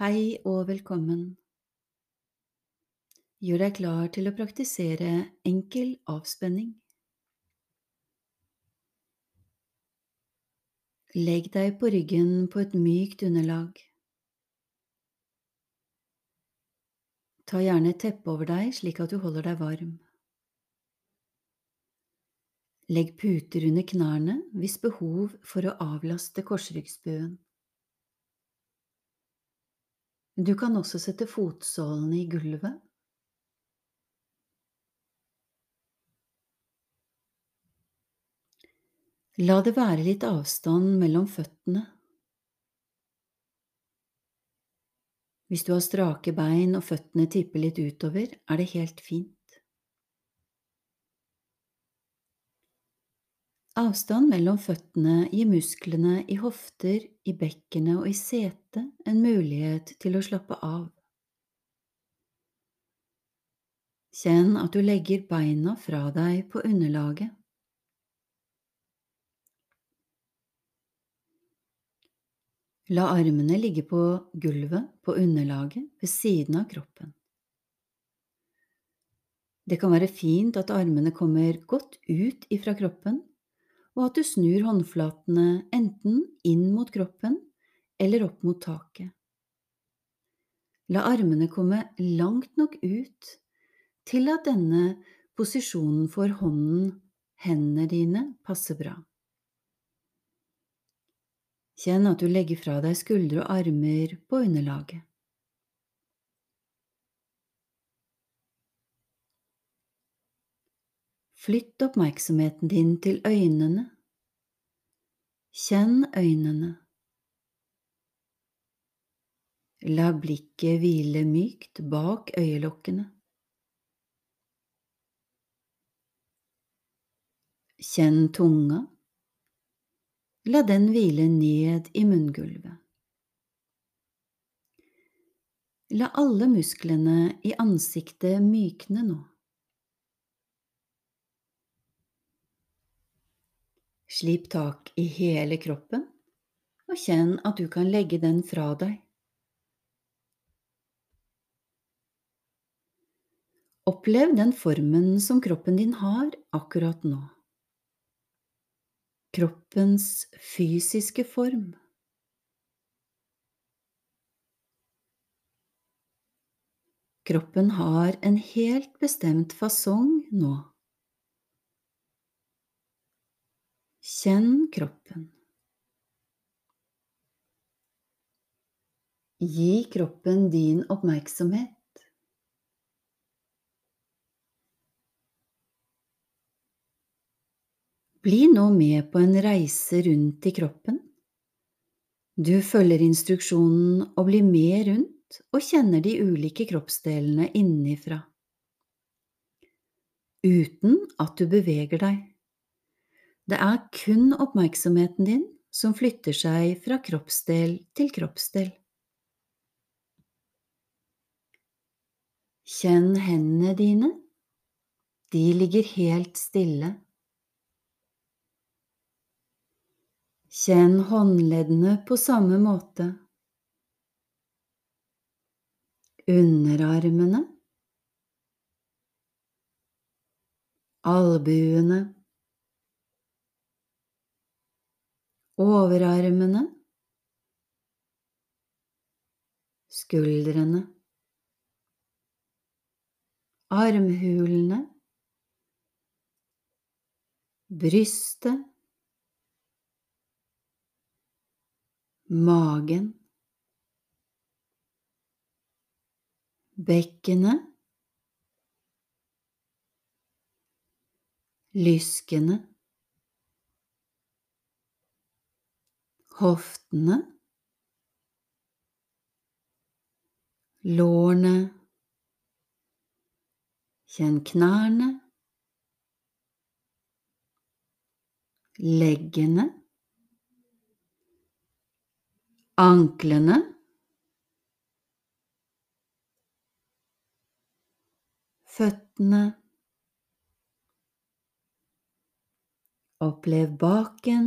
Hei og velkommen. Gjør deg klar til å praktisere enkel avspenning. Legg deg på ryggen på et mykt underlag. Ta gjerne et teppe over deg slik at du holder deg varm. Legg puter under knærne hvis behov for å avlaste korsryggsbuen. Du kan også sette fotsålene i gulvet. La det være litt avstand mellom føttene. Hvis du har strake bein og føttene tipper litt utover, er det helt fint. Avstand mellom føttene gir musklene i hofter, i bekkenet og i setet en mulighet til å slappe av. Kjenn at du legger beina fra deg på underlaget. La armene ligge på gulvet på underlaget ved siden av kroppen. Det kan være fint at armene kommer godt ut ifra kroppen og at du snur håndflatene enten inn mot kroppen eller opp mot taket. La armene komme langt nok ut til at denne posisjonen for hånden, hendene dine, passer bra. Kjenn at du legger fra deg skuldre og armer på underlaget. Flytt oppmerksomheten din til øynene. Kjenn øynene. La blikket hvile mykt bak øyelokkene. Kjenn tunga. La den hvile ned i munngulvet. La alle musklene i ansiktet mykne nå. Slip tak i hele kroppen, og kjenn at du kan legge den fra deg. Opplev den formen som kroppen din har akkurat nå. Kroppens fysiske form. Kroppen har en helt bestemt fasong nå. Kjenn kroppen. Gi kroppen din oppmerksomhet. Bli nå med på en reise rundt i kroppen. Du følger instruksjonen og blir med rundt og kjenner de ulike kroppsdelene innenfra, uten at du beveger deg. Det er kun oppmerksomheten din som flytter seg fra kroppsdel til kroppsdel. Kjenn hendene dine. De ligger helt stille. Kjenn håndleddene på samme måte. Underarmene. Albuene. Overarmene, skuldrene, armhulene, brystet, magen, bekkenet, lyskene, hoftene, lårene, kjenn knærne, leggene, anklene, føttene. Opplev baken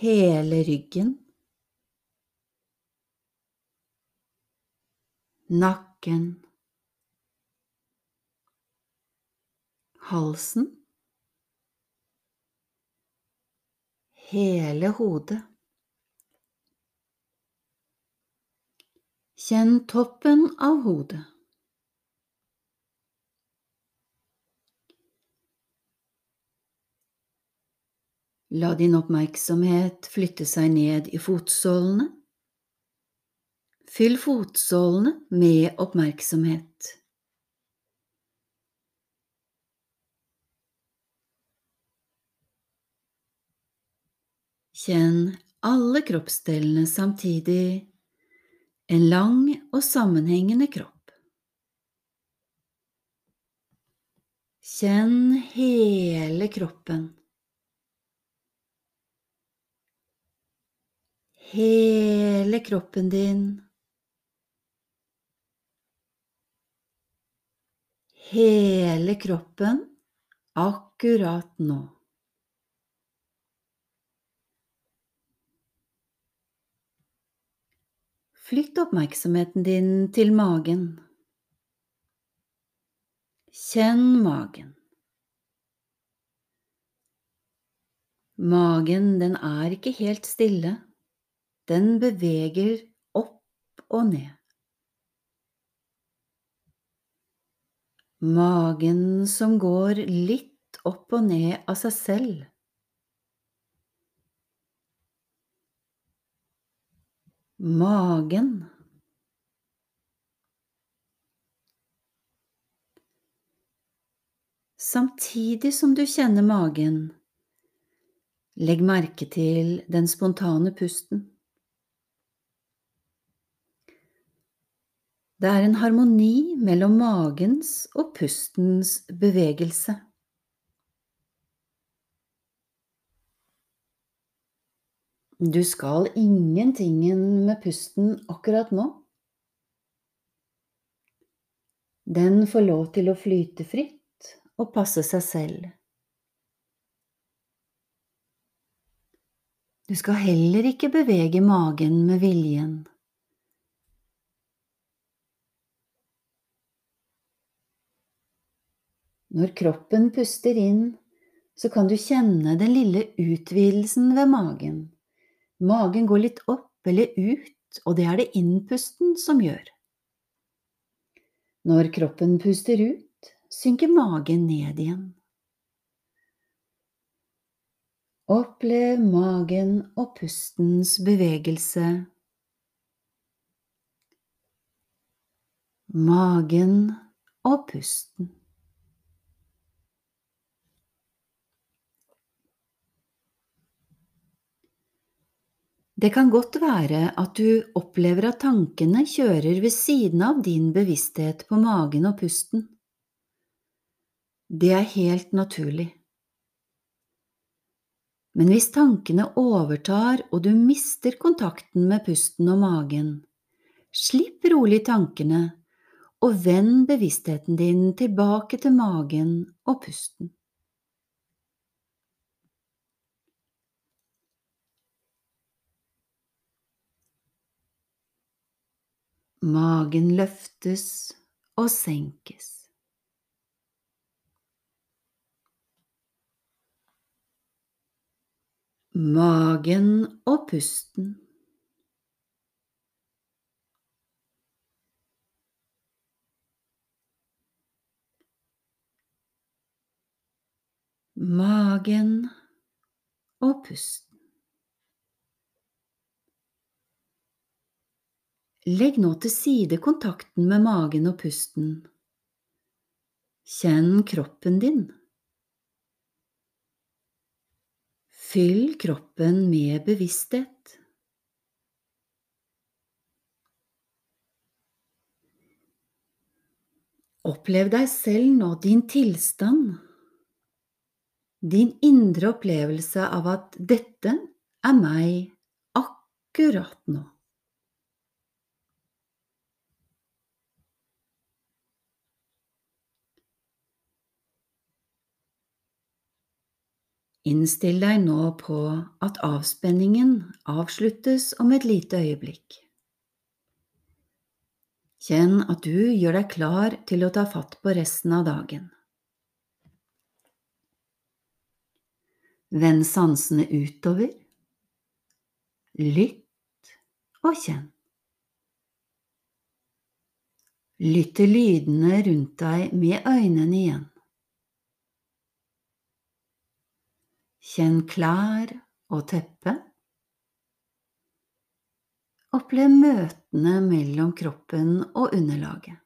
hele ryggen, nakken, halsen, hele hodet. Kjenn toppen av hodet. La din oppmerksomhet flytte seg ned i fotsålene. Fyll fotsålene med oppmerksomhet. Kjenn alle kroppsdelene samtidig, en lang og sammenhengende kropp. Kjenn hele kroppen. Hele kroppen din. Hele kroppen akkurat nå. Flytt oppmerksomheten din til magen. Kjenn magen. Magen, den er ikke helt stille den beveger opp og ned. Magen som går litt opp og ned av seg selv. Magen. Samtidig som du kjenner magen, legg merke til den spontane pusten. Det er en harmoni mellom magens og pustens bevegelse. Du skal ingentingen med pusten akkurat nå. Den får lov til å flyte fritt og passe seg selv. Du skal heller ikke bevege magen med viljen. Når kroppen puster inn, så kan du kjenne den lille utvidelsen ved magen. Magen går litt opp eller ut, og det er det innpusten som gjør. Når kroppen puster ut, synker magen ned igjen. Opplev magen og pustens bevegelse. Magen og pusten. Det kan godt være at du opplever at tankene kjører ved siden av din bevissthet på magen og pusten. Det er helt naturlig. Men hvis tankene overtar og du mister kontakten med pusten og magen, slipp rolig tankene og vend bevisstheten din tilbake til magen og pusten. Magen løftes og senkes. Magen og pusten. Magen og pusten. Legg nå til side kontakten med magen og pusten. Kjenn kroppen din. Fyll kroppen med bevissthet. Opplev deg selv nå, din tilstand, din indre opplevelse av at dette er meg akkurat nå. Innstill deg nå på at avspenningen avsluttes om et lite øyeblikk. Kjenn at du gjør deg klar til å ta fatt på resten av dagen. Vend sansene utover. Lytt og kjenn. Lytt til lydene rundt deg med øynene igjen. Kjenn klær og teppe. Opplev møtene mellom kroppen og underlaget.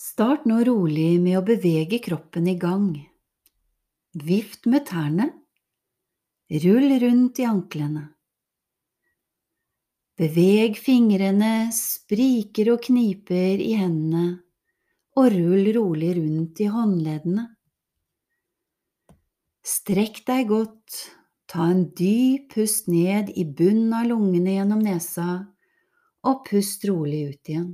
Start nå rolig med å bevege kroppen i gang. Vift med tærne. Rull rundt i anklene. Beveg fingrene, spriker og kniper i hendene og rull rolig rundt i håndleddene. Strekk deg godt, ta en dyp pust ned i bunnen av lungene gjennom nesa, og pust rolig ut igjen.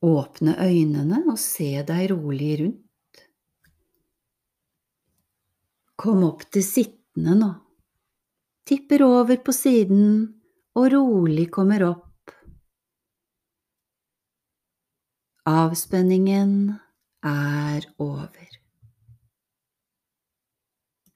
Åpne øynene og se deg rolig rundt. Kom opp til sittende nå. Tipper over på siden og rolig kommer opp Avspenningen er over.